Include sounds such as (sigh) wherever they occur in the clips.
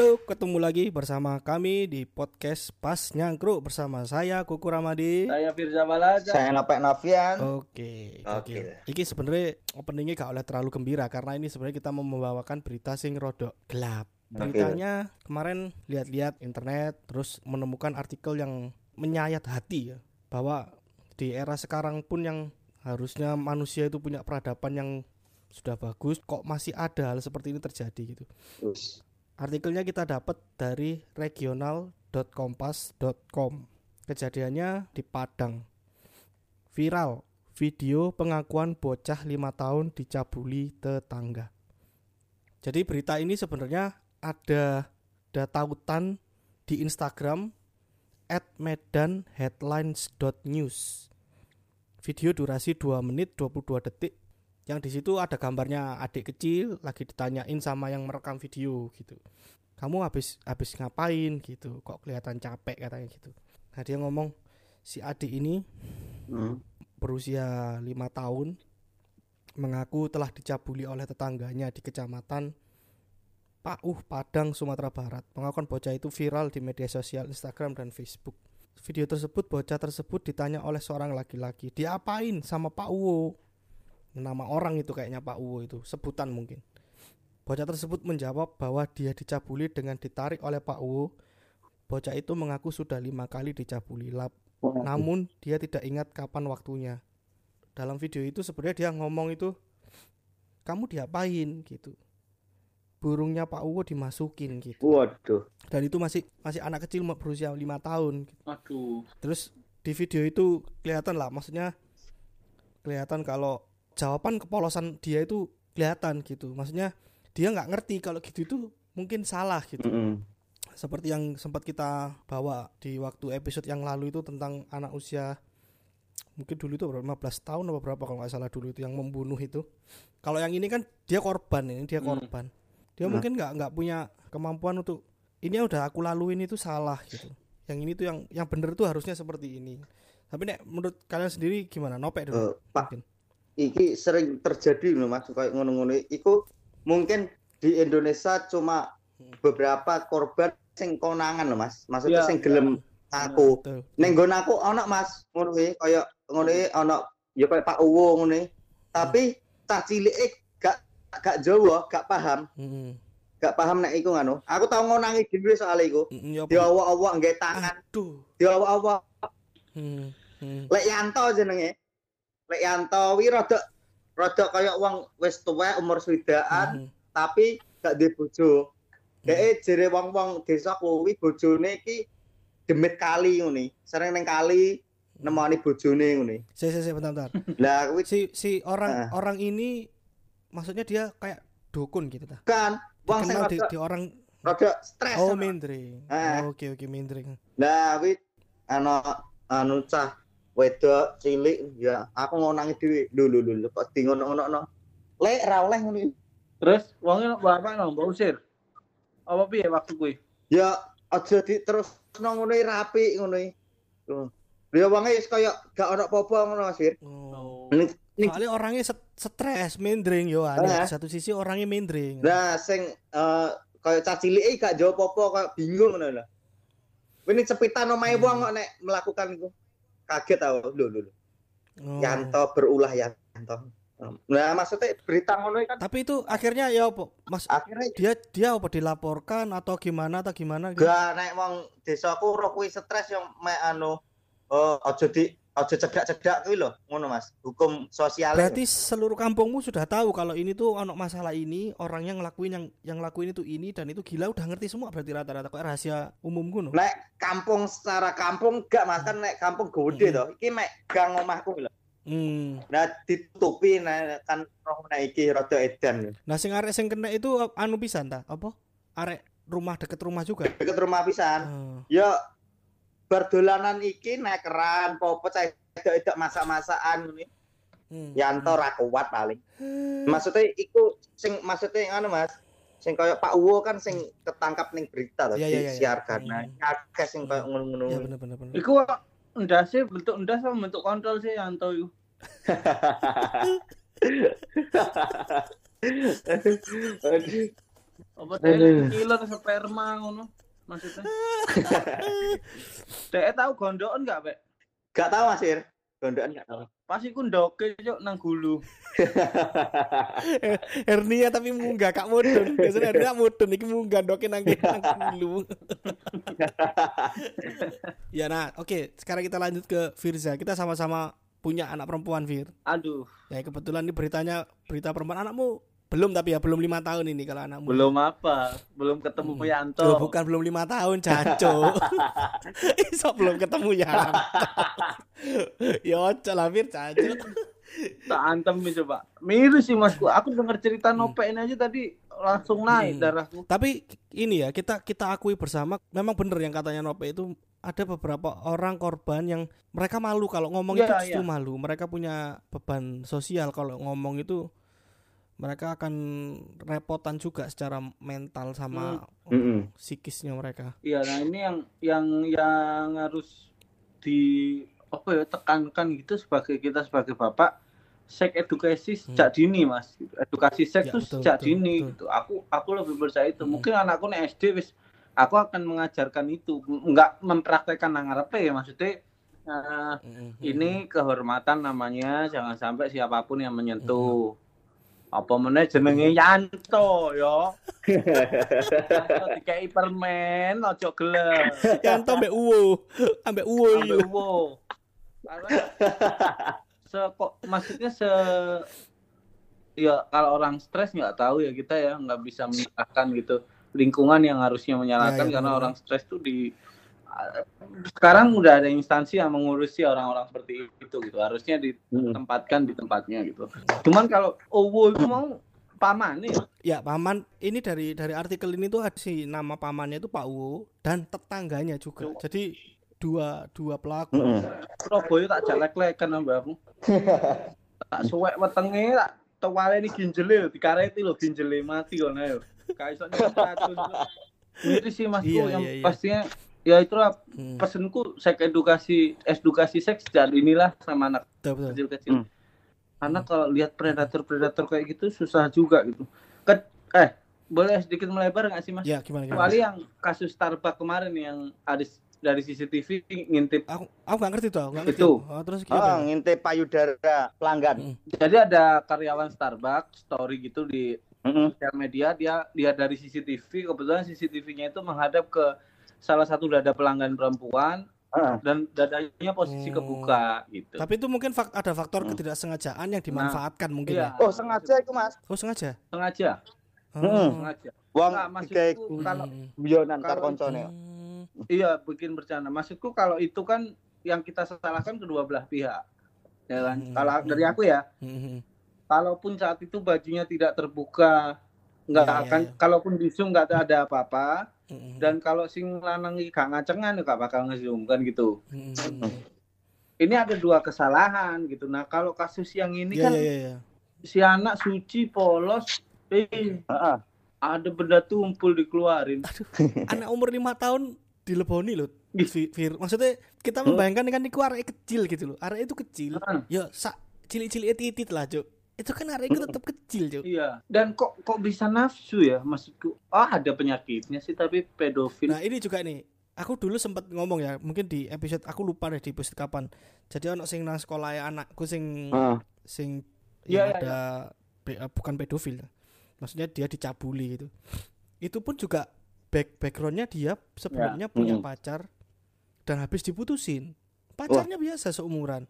Halo, ketemu lagi bersama kami di podcast Pas Nyangkruk bersama saya Kuku Ramadi. Saya Firza Balaja. Saya Napek Nafian. Oke, Oke. oke. Iki sebenarnya openingnya gak oleh terlalu gembira karena ini sebenarnya kita mau membawakan berita sing rodok gelap. Beritanya kemarin lihat-lihat internet terus menemukan artikel yang menyayat hati ya bahwa di era sekarang pun yang harusnya manusia itu punya peradaban yang sudah bagus kok masih ada hal seperti ini terjadi gitu. Us. Artikelnya kita dapat dari regional.kompas.com. Kejadiannya di Padang. Viral video pengakuan bocah lima tahun dicabuli tetangga. Jadi berita ini sebenarnya ada ada tautan di Instagram at medanheadlines.news. Video durasi 2 menit 22 detik yang di situ ada gambarnya adik kecil lagi ditanyain sama yang merekam video gitu. Kamu habis habis ngapain? gitu. Kok kelihatan capek? katanya gitu. Nah dia ngomong si adik ini Hmm. berusia lima tahun mengaku telah dicabuli oleh tetangganya di kecamatan Pauh Padang Sumatera Barat. Pengakuan bocah itu viral di media sosial Instagram dan Facebook. Video tersebut bocah tersebut ditanya oleh seorang laki-laki diapain sama Pak Uwo nama orang itu kayaknya Pak Uwo itu sebutan mungkin. Bocah tersebut menjawab bahwa dia dicabuli dengan ditarik oleh Pak Uwo. Bocah itu mengaku sudah lima kali dicabuli. Lap namun dia tidak ingat kapan waktunya. Dalam video itu sebenarnya dia ngomong itu kamu diapain? gitu. Burungnya Pak Uwo dimasukin gitu. Waduh. dan itu masih masih anak kecil berusia lima tahun Aduh. Terus di video itu kelihatan lah, maksudnya kelihatan kalau jawaban kepolosan dia itu kelihatan gitu. Maksudnya dia nggak ngerti kalau gitu itu mungkin salah gitu. Mm-mm. Seperti yang sempat kita bawa di waktu episode yang lalu itu tentang anak usia mungkin dulu itu berapa 15 tahun atau berapa kalau nggak salah dulu itu yang membunuh itu. Kalau yang ini kan dia korban ini dia Hmm. korban. Dia Nah. mungkin nggak nggak punya kemampuan untuk ini udah aku laluin itu salah gitu. Yang ini tuh yang yang bener tuh harusnya seperti ini. Tapi nek menurut kalian sendiri gimana? Nopek dulu. Eh, Pak, mungkin. Iki sering terjadi loh Mas kayak ngono-ngono. Iku mungkin di Indonesia cuma Hmm. beberapa korban sing konangan loh Mas. Maksudnya Iya, sing gelem aku. Betul. Ning nggon aku ana Mas, ngono kuwi kaya ngono ana ya kaya Pak Uwo ngono kuwi. Tapi cah cilike gak gak Jawa, gak paham, Mm-mm. gak paham nek iku ngono. Aku tau ngonangi dhewe soal iku. Ya apa? Diawak-awak nggae tangan, Aduh. diawak-awak Hmm. Hmm. Lek Yanto jenenge. Lek Yanto wi rada rada kaya wong wis tuwek umur swidaan Mhm. tapi gak duwe bojo. Deke jere wong-wong desa kuwi bojone iki demit kali ngene. Sering ning kali nemoni bojone ngene. Si, si, si, bentar, bentar. (laughs) Lah kuwi Si si orang Ah. orang ini maksudnya dia kayak dukun gitu ta. kan wong sing di, di orang rada stres. Oh, mindring. Oh, Oke, oke, mindring. Lah kuwi ana anu cah wedok cilik ya aku ngonangi dhewe. Lho lho lho kok di ngono-ngono. Lek ra oleh ngono. Terus bapak nang mbok usir. Apa piye waktu kuwi? Ya aja di terus ngono iki rapi ngono. Dia wonge wis kaya gak ono apa-apa ngono Mas Fir. Oh. Soalnya orangnya set- stres, mindring yo. Ada di satu sisi orangnya mindring. Nah, sing eh kaya cah cilik iki gak jawab apa-apa kaya bingung ngono lho. Ini cepitan omahe Hmm. wong kok nek melakukan iku. Kaget aku. Lho lho lho. Oh. Yanto berulah Yanto. Nah, maksudnya berita ngono kan Tapi itu akhirnya ya apa? Mas akhirnya dia dia apa dilaporkan atau gimana atau gimana gitu? gak nek wong desaku roh kuwi stres yang mek anu oh aja di aja cedak-cedak kuwi lho, ngono Mas. Hukum sosial. Berarti seluruh kampungmu sudah tahu kalau ini tuh ono masalah ini, orang yang ngelakuin yang yang lakuin itu ini dan itu gila udah ngerti semua berarti rata-rata kok rahasia umum ngono. Nek kampung secara kampung gak mas kan nek kampung gede Mm-mm. to. Iki mek gang omahku lho. Hmm. Nah ditutupi nah, kan roh nek iki rada edan. Nah sing arek sing kena itu anu pisan ta? Apa? Arek rumah deket rumah juga. Deket rumah pisan. Oh. Ya berdolanan iki nek keran popo cah edok-edok masak-masakan ngene. Hmm. Yanto ra kuat paling. Maksudnya iku sing maksudnya anu Mas. Sing kaya Pak Uwo kan sing ketangkap ning berita to Iya, iya, iya, iya. disiarkan. Nah, Hmm. akeh sing kaya ngono-ngono. Ya bener bener bener. Iku ndase bentuk ndas sama bentuk kontrol sih Yanto iku. (laughs) Apa dia killer sperma ngono maksudnya? (laughs) Dek tahu gondokan enggak, Pak? Gak tahu Mas Ir. Gondokan gak tahu. Pasti ku ndoke cuk nang gulu. (laughs) hernia tapi munggah kak mudun biasanya hernia mudun iki munggah doke nang dulu (laughs) ya nah oke sekarang kita lanjut ke Firza kita sama-sama punya anak perempuan Fir Aduh, ya kebetulan ini beritanya berita perempuan anakmu belum tapi ya belum lima tahun ini kalau anakmu belum apa? Belum ketemu Hmm. Puyanto. Loh, bukan belum lima tahun caco (laughs) iso belum ketemu ya (laughs) ya ojo lah Fir caco Tak antem coba. Miris sih Mas. Aku denger cerita Nope ini aja tadi langsung naik Hmm. darahku. Tapi ini ya kita kita akui bersama memang bener yang katanya Nope itu ada beberapa orang korban yang mereka malu kalau ngomong Iya, itu justru iya. malu. Mereka punya beban sosial kalau ngomong itu mereka akan repotan juga secara mental sama Mm-mm. psikisnya mereka. Iya, nah ini yang yang yang harus di apa ya tekankan gitu sebagai kita sebagai bapak seks edukasi sejak dini mas edukasi seks Hmm. Ya, itu betul, sejak betul, dini betul. gitu aku aku lebih percaya itu Hmm. mungkin anakku nih SD wis aku akan mengajarkan itu nggak mempraktekkan nang ngarepe ya maksudnya eh, ini kehormatan namanya jangan sampai siapa pun yang menyentuh apa meneh jenenge (laughs) Yanto yo Yanto dikai permen ojo gelem yang to ambek uwo, ambek uwo yo. uwo. Karena se kok maksudnya se ya kalau orang stres nggak tahu ya kita ya nggak bisa menyalahkan gitu lingkungan yang harusnya menyalahkan Ya, ya, karena benar. orang stres tuh di sekarang udah ada instansi yang mengurusi orang-orang seperti itu gitu harusnya ditempatkan di tempatnya gitu cuman kalau owo itu mau paman nih Ya paman ini dari dari artikel ini tuh si nama pamannya itu Pak Uwo dan tetangganya juga. Jadi dua dua pelaku. Surabaya tak jalek-lekan ambek aku. (laughs) tak suwek wetenge tak tewale ini ginjele dikareti lho ginjele mati kono yo. Kayak iso nyetratun. (laughs) Mirip sih Mas Iya, yang iya, iya. pastinya ya itulah Hmm, pesenku seks edukasi edukasi seks dari inilah sama anak kecil-kecil. Hmm. Karena kalau lihat predator-predator kayak gitu susah juga gitu. Ke, eh boleh sedikit melebar nggak sih Mas? Ya gimana gimana? Kecuali yang kasus Starbucks kemarin yang ada dari CCTV ngintip Aku aku nggak ngerti tuh, aku ngerti. Itu. Oh, terus Oh, ngintip payudara pelanggan. Mm. Jadi ada karyawan Starbucks story gitu di sosial media dia dia dari CCTV kebetulan CCTV-nya itu menghadap ke salah satu dada pelanggan perempuan Ah. dan dadanya posisi Oh. kebuka gitu. Tapi itu mungkin fak- ada faktor Hmm. ketidaksengajaan yang dimanfaatkan mungkin Iya, ya. Oh, sengaja itu, Mas. Oh sengaja. sengaja, Oh. Hmm. sengaja. Wong Nah, kayak maksudku kalau Hmm. guyonan Kalau- koncone. Hmm. iya bikin bercanda. Maksudku kalau itu kan yang kita salahkan kedua belah pihak. Ya kan? Hmm. Kalau dari aku ya, Hmm. kalaupun saat itu bajunya tidak terbuka, nggak iya, akan iya. kalaupun di zoom nggak ada apa-apa, Hmm. dan kalau sing lanang iki gak ngacengan ya gak bakal nge-zoom kan gitu. Hmm. Ini ada dua kesalahan gitu. Nah, kalau kasus yang ini Iya kan iya iya. si anak suci polos eh Heeh. ada benda tumpul dikeluarin. Anak umur lima tahun dileboni loh. Fir. Maksudnya kita membayangkan kan itu arek kecil gitu loh. Arek itu kecil. Ya sak cilik-cilik titit lah, Cuk. Itu kan arek itu tetap kecil, Cuk. Iya. Dan kok kok bisa nafsu ya maksudku? Oh, ada penyakitnya sih tapi pedofil. Nah, ini juga nih. Aku dulu sempat ngomong ya, mungkin di episode aku lupa deh di episode kapan. Jadi ono sing nang sekolah ya anakku sing Heeh. sing yang iya, ada be- eh, bukan pedofil ya. Maksudnya dia dicabuli gitu. Itu pun juga back backgroundnya dia sebelumnya punya Mm. pacar dan habis diputusin. Pacarnya biasa seumuran.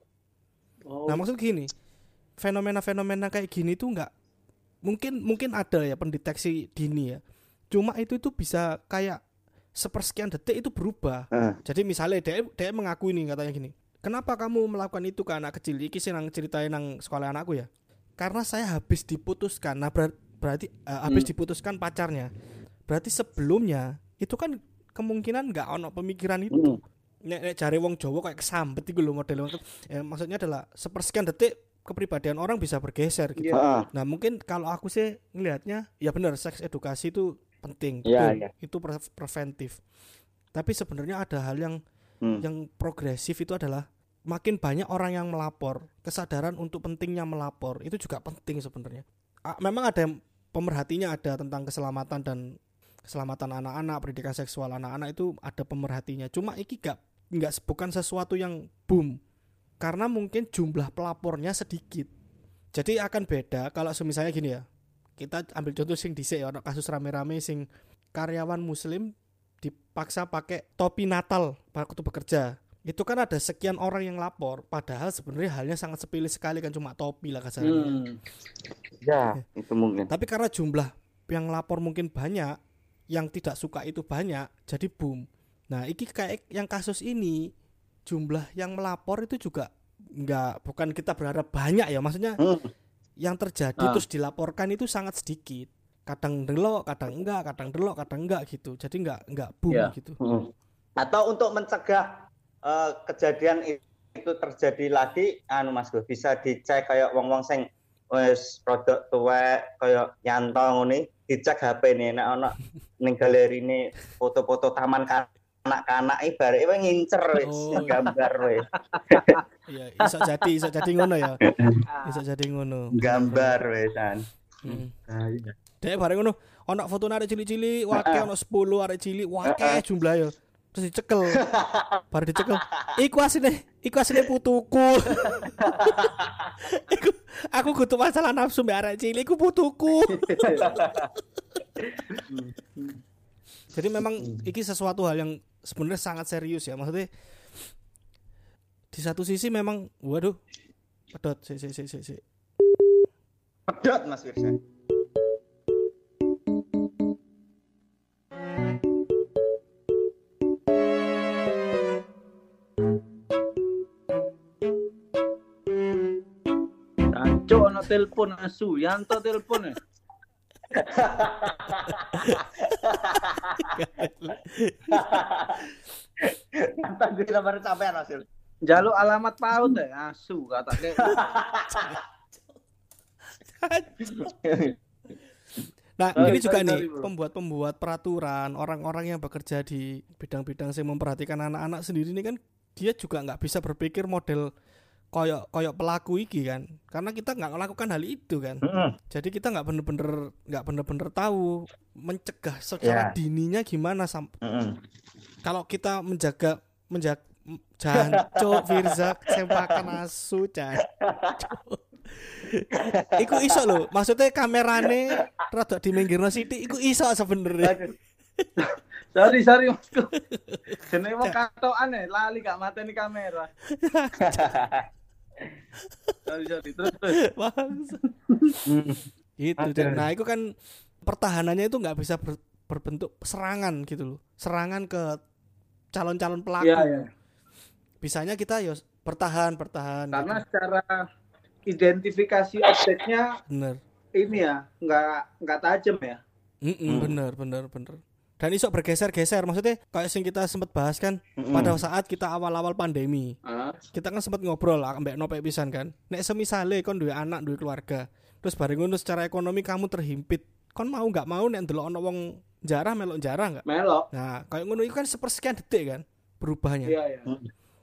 Oh, Nah maksud gini, fenomena-fenomena kayak gini tuh nggak mungkin mungkin ada ya pendeteksi dini ya. Cuma itu itu bisa kayak sepersekian detik itu berubah. Heeh. Jadi misalnya dia dia mengakui nih katanya gini, kenapa kamu melakukan itu ke anak kecil? Iki sih nang ceritain nang sekolah anakku ya. Karena saya habis diputuskan. Nah ber- berarti eh, habis Hmm. diputuskan pacarnya. Berarti sebelumnya itu kan kemungkinan nggak ono pemikiran itu Mm. nek, nek jare wong Jawa kayak kesambet iku lho model ya, maksudnya adalah sepersekian detik kepribadian orang bisa bergeser gitu. Iya. Heeh. Nah, mungkin kalau aku sih ngelihatnya ya benar seks edukasi itu penting, Iya, betul. iya. Itu pre- preventif. Tapi sebenarnya ada hal yang Hmm. yang progresif itu adalah makin banyak orang yang melapor, kesadaran untuk pentingnya melapor itu juga penting sebenarnya. Ah, memang ada yang pemerhatinya ada tentang keselamatan dan keselamatan anak-anak, pendidikan seksual anak-anak itu ada pemerhatinya. Cuma iki gak nggak bukan sesuatu yang boom karena mungkin jumlah pelapornya sedikit. Jadi akan beda kalau misalnya gini ya. Kita ambil contoh sing dhisik ya kasus rame-rame sing karyawan muslim dipaksa pakai topi Natal waktu bekerja itu kan ada sekian orang yang lapor padahal sebenarnya halnya sangat sepilih sekali kan cuma topi lah kasarnya hmm. ya itu mungkin tapi karena jumlah yang lapor mungkin banyak yang tidak suka itu banyak jadi boom nah iki kayak yang kasus ini jumlah yang melapor itu juga nggak bukan kita berharap banyak ya maksudnya hmm. yang terjadi ah. terus dilaporkan itu sangat sedikit kadang delok kadang enggak kadang delok kadang enggak gitu jadi enggak enggak boom yeah. gitu hmm. atau untuk mencegah uh, kejadian itu terjadi lagi anu Mas Gus bisa dicek kayak wong-wong sing wis produk tua kayak nyantong ini dicek HP ini nek ana ning ini foto-foto taman kanak-kanak ibarat itu ngincer oh. (laughs) gambar wis. (laughs) Iya, iso jadi iso jadi ngono ya. (laughs) Iso jadi ngono. Gambar wesan. Hmm. Nah, iya. Dek bareng ngono, ana foto arek cilik-cilik, wake ana 10 arek cilik, wake jumlah ya terus dicekel baru dicekel iku asine iku asine putuku iku aku kudu masalah nafsu mbak arek cilik iku putuku jadi memang iki sesuatu hal yang sebenarnya sangat serius ya. Maksudnya di satu sisi memang waduh pedot si si si si pedot mas Firsa telepon asu, Yanto telepon (laughs) ya. Tentang gue nomor sampean hasil. Jaluk alamat paut deh, asu kata kayak. Nah, oh, ini juga nih pembuat-pembuat peraturan, orang-orang yang bekerja di bidang-bidang yang memperhatikan anak-anak sendiri ini kan dia juga nggak bisa berpikir model koyok koyok pelaku iki kan. Karena kita nggak melakukan hal itu kan. Mm -hmm. jadi kita nggak bener-bener nggak bener-bener tahu mencegah secara yeah. dininya gimana sam mm -hmm. kalau kita menjaga menjaga janco Firza sempakan asu janco iku iso lo maksudnya kamerane rada di minggir sithik iku iso sebenarnya. Sorry sorry masku jenenge mau katokan ya lali gak mateni kamera (laughs) sorry sorry terus terus. (laughs) Itu nah itu kan pertahanannya itu nggak bisa ber, berbentuk serangan gitu loh. Serangan ke calon-calon pelaku. Ya, ya. bisanya kita ya bertahan bertahan karena gitu. secara identifikasi objeknya bener. ini ya nggak nggak tajam ya. Mm -mm, hmm. bener bener bener dan iso bergeser-geser maksudnya kayak sing kita sempat bahas kan mm-hmm. pada saat kita awal-awal pandemi uh. kita kan sempat ngobrol lah mbak nope pisan kan nek semisale kon dua anak dua keluarga terus bareng ngono secara ekonomi kamu terhimpit kon mau nggak mau nek ndelok ono wong jarah melok jarah nggak melok nah kayak ngono itu kan sepersekian detik kan berubahnya iya, iya.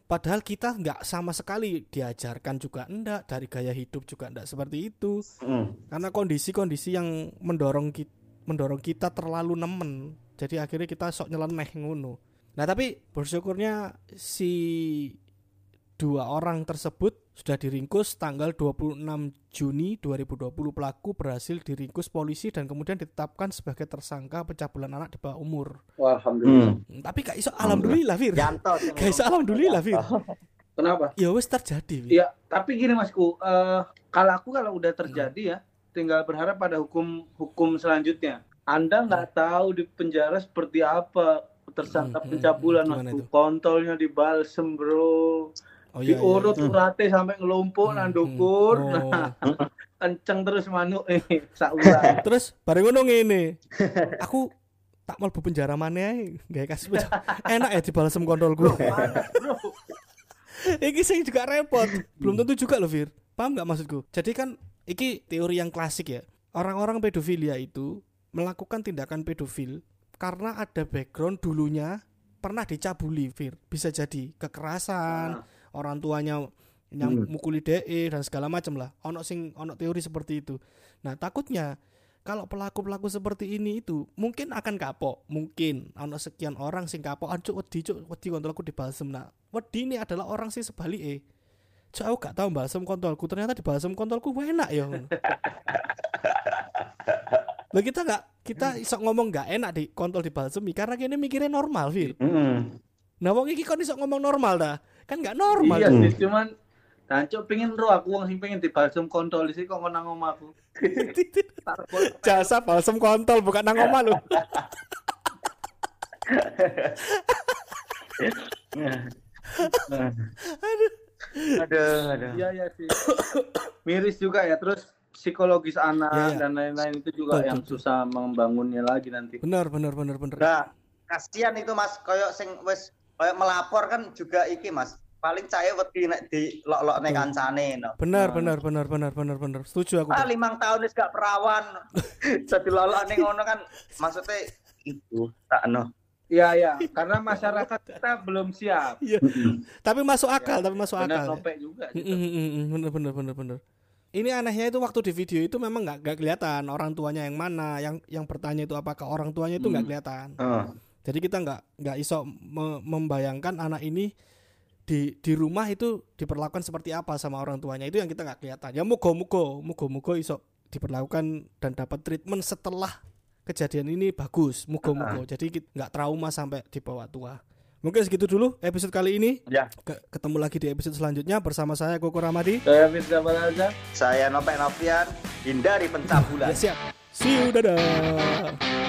Padahal kita nggak sama sekali diajarkan juga enggak dari gaya hidup juga enggak seperti itu. Mm. Karena kondisi-kondisi yang mendorong kita mendorong kita terlalu nemen jadi akhirnya kita sok nyeleneh ngono nah tapi bersyukurnya si dua orang tersebut sudah diringkus tanggal 26 Juni 2020 pelaku berhasil diringkus polisi dan kemudian ditetapkan sebagai tersangka pencabulan anak di bawah umur. Wah, alhamdulillah. Hmm. Tapi gak iso alhamdulillah, Fir. Gak iso alhamdulillah, Fir. Kenapa? Ya wes terjadi. Iya, tapi gini Masku, uh, kalau aku kalau udah terjadi hmm. ya, tinggal berharap pada hukum hukum selanjutnya. Anda nggak hmm. tahu di penjara seperti apa tersangka hmm, hmm pencabulan hmm, mas. Kontolnya balsem bro. Oh, iya, diurut iya, iya. urate sampai ngelumpuk hmm, nandukur. hmm, oh. nah (laughs) kenceng terus manuk eh (laughs) saulan (laughs) terus bareng ngono ngene. Aku tak mau penjara mana gak kasih enak ya di balsem kontol gue. Iki sing juga repot. Belum tentu juga loh Fir. Paham nggak maksudku? Jadi kan iki teori yang klasik ya. Orang-orang pedofilia itu melakukan tindakan pedofil karena ada background dulunya pernah dicabuli Fir. Bisa jadi kekerasan nah. orang tuanya yang hmm. mukuli DE dan segala macam lah. Ono sing ono teori seperti itu. Nah takutnya kalau pelaku-pelaku seperti ini itu mungkin akan kapok. Mungkin ono sekian orang sing kapok. Ancuk wedi cuk wedi kontolku dibalsem nah wedi ini adalah orang sing sebalik cuk aku gak tahu balsem kontolku ternyata dibalsem kontolku enak ya Lah kita nggak kita iso ngomong nggak enak di kontol di balsemi karena kini mikirnya normal, Fir. Mm. Nah, wong iki kon iso ngomong normal dah. Kan nggak normal. Iya sih, cuman Tancuk pengen ro aku wong sing pengen dibalsem kontol sih kok nang omahku. Tarbol. (laughs) Jasa balsem kontol bukan nang omah lu. (laughs) (laughs) Aduh, aduh. Iya iya sih. Miris juga ya terus psikologis anak Iya, iya. dan lain-lain itu juga Betul, yang betul. susah membangunnya lagi nanti. Benar, benar, benar, benar. Nah, kasihan itu Mas, koyo sing wis koyo melapor kan juga iki Mas. Paling cahaya wedi nek dilok-lokne Betul. kancane no. Benar, Nah. benar, benar, benar, benar, benar. Setuju aku. Ah, limang tahun wis gak perawan. (laughs) Jadi lolokne ngono kan maksudnya itu tak no. Iya iya, karena masyarakat kita belum siap. Iya. Tapi masuk akal, tapi masuk Benar akal. juga. Gitu. mm, mm, mm, Bener bener bener bener. Ini anehnya itu waktu di video itu memang nggak nggak kelihatan orang tuanya yang mana, yang yang bertanya itu apakah orang tuanya itu nggak Hmm. kelihatan. Heeh. Jadi kita nggak nggak iso me- membayangkan anak ini di di rumah itu diperlakukan seperti apa sama orang tuanya itu yang kita nggak kelihatan. Ya mugo mugo mugo mugo iso diperlakukan dan dapat treatment setelah kejadian ini bagus mugo mugo. Jadi nggak trauma sampai dibawa tua. Mungkin segitu dulu episode kali ini. Ya, Ke- ketemu lagi di episode selanjutnya bersama saya Koko Ramadi. Saya Firza Balaza. saya Nopek Novian hindari pencabulan. Ya siap. See you dadah.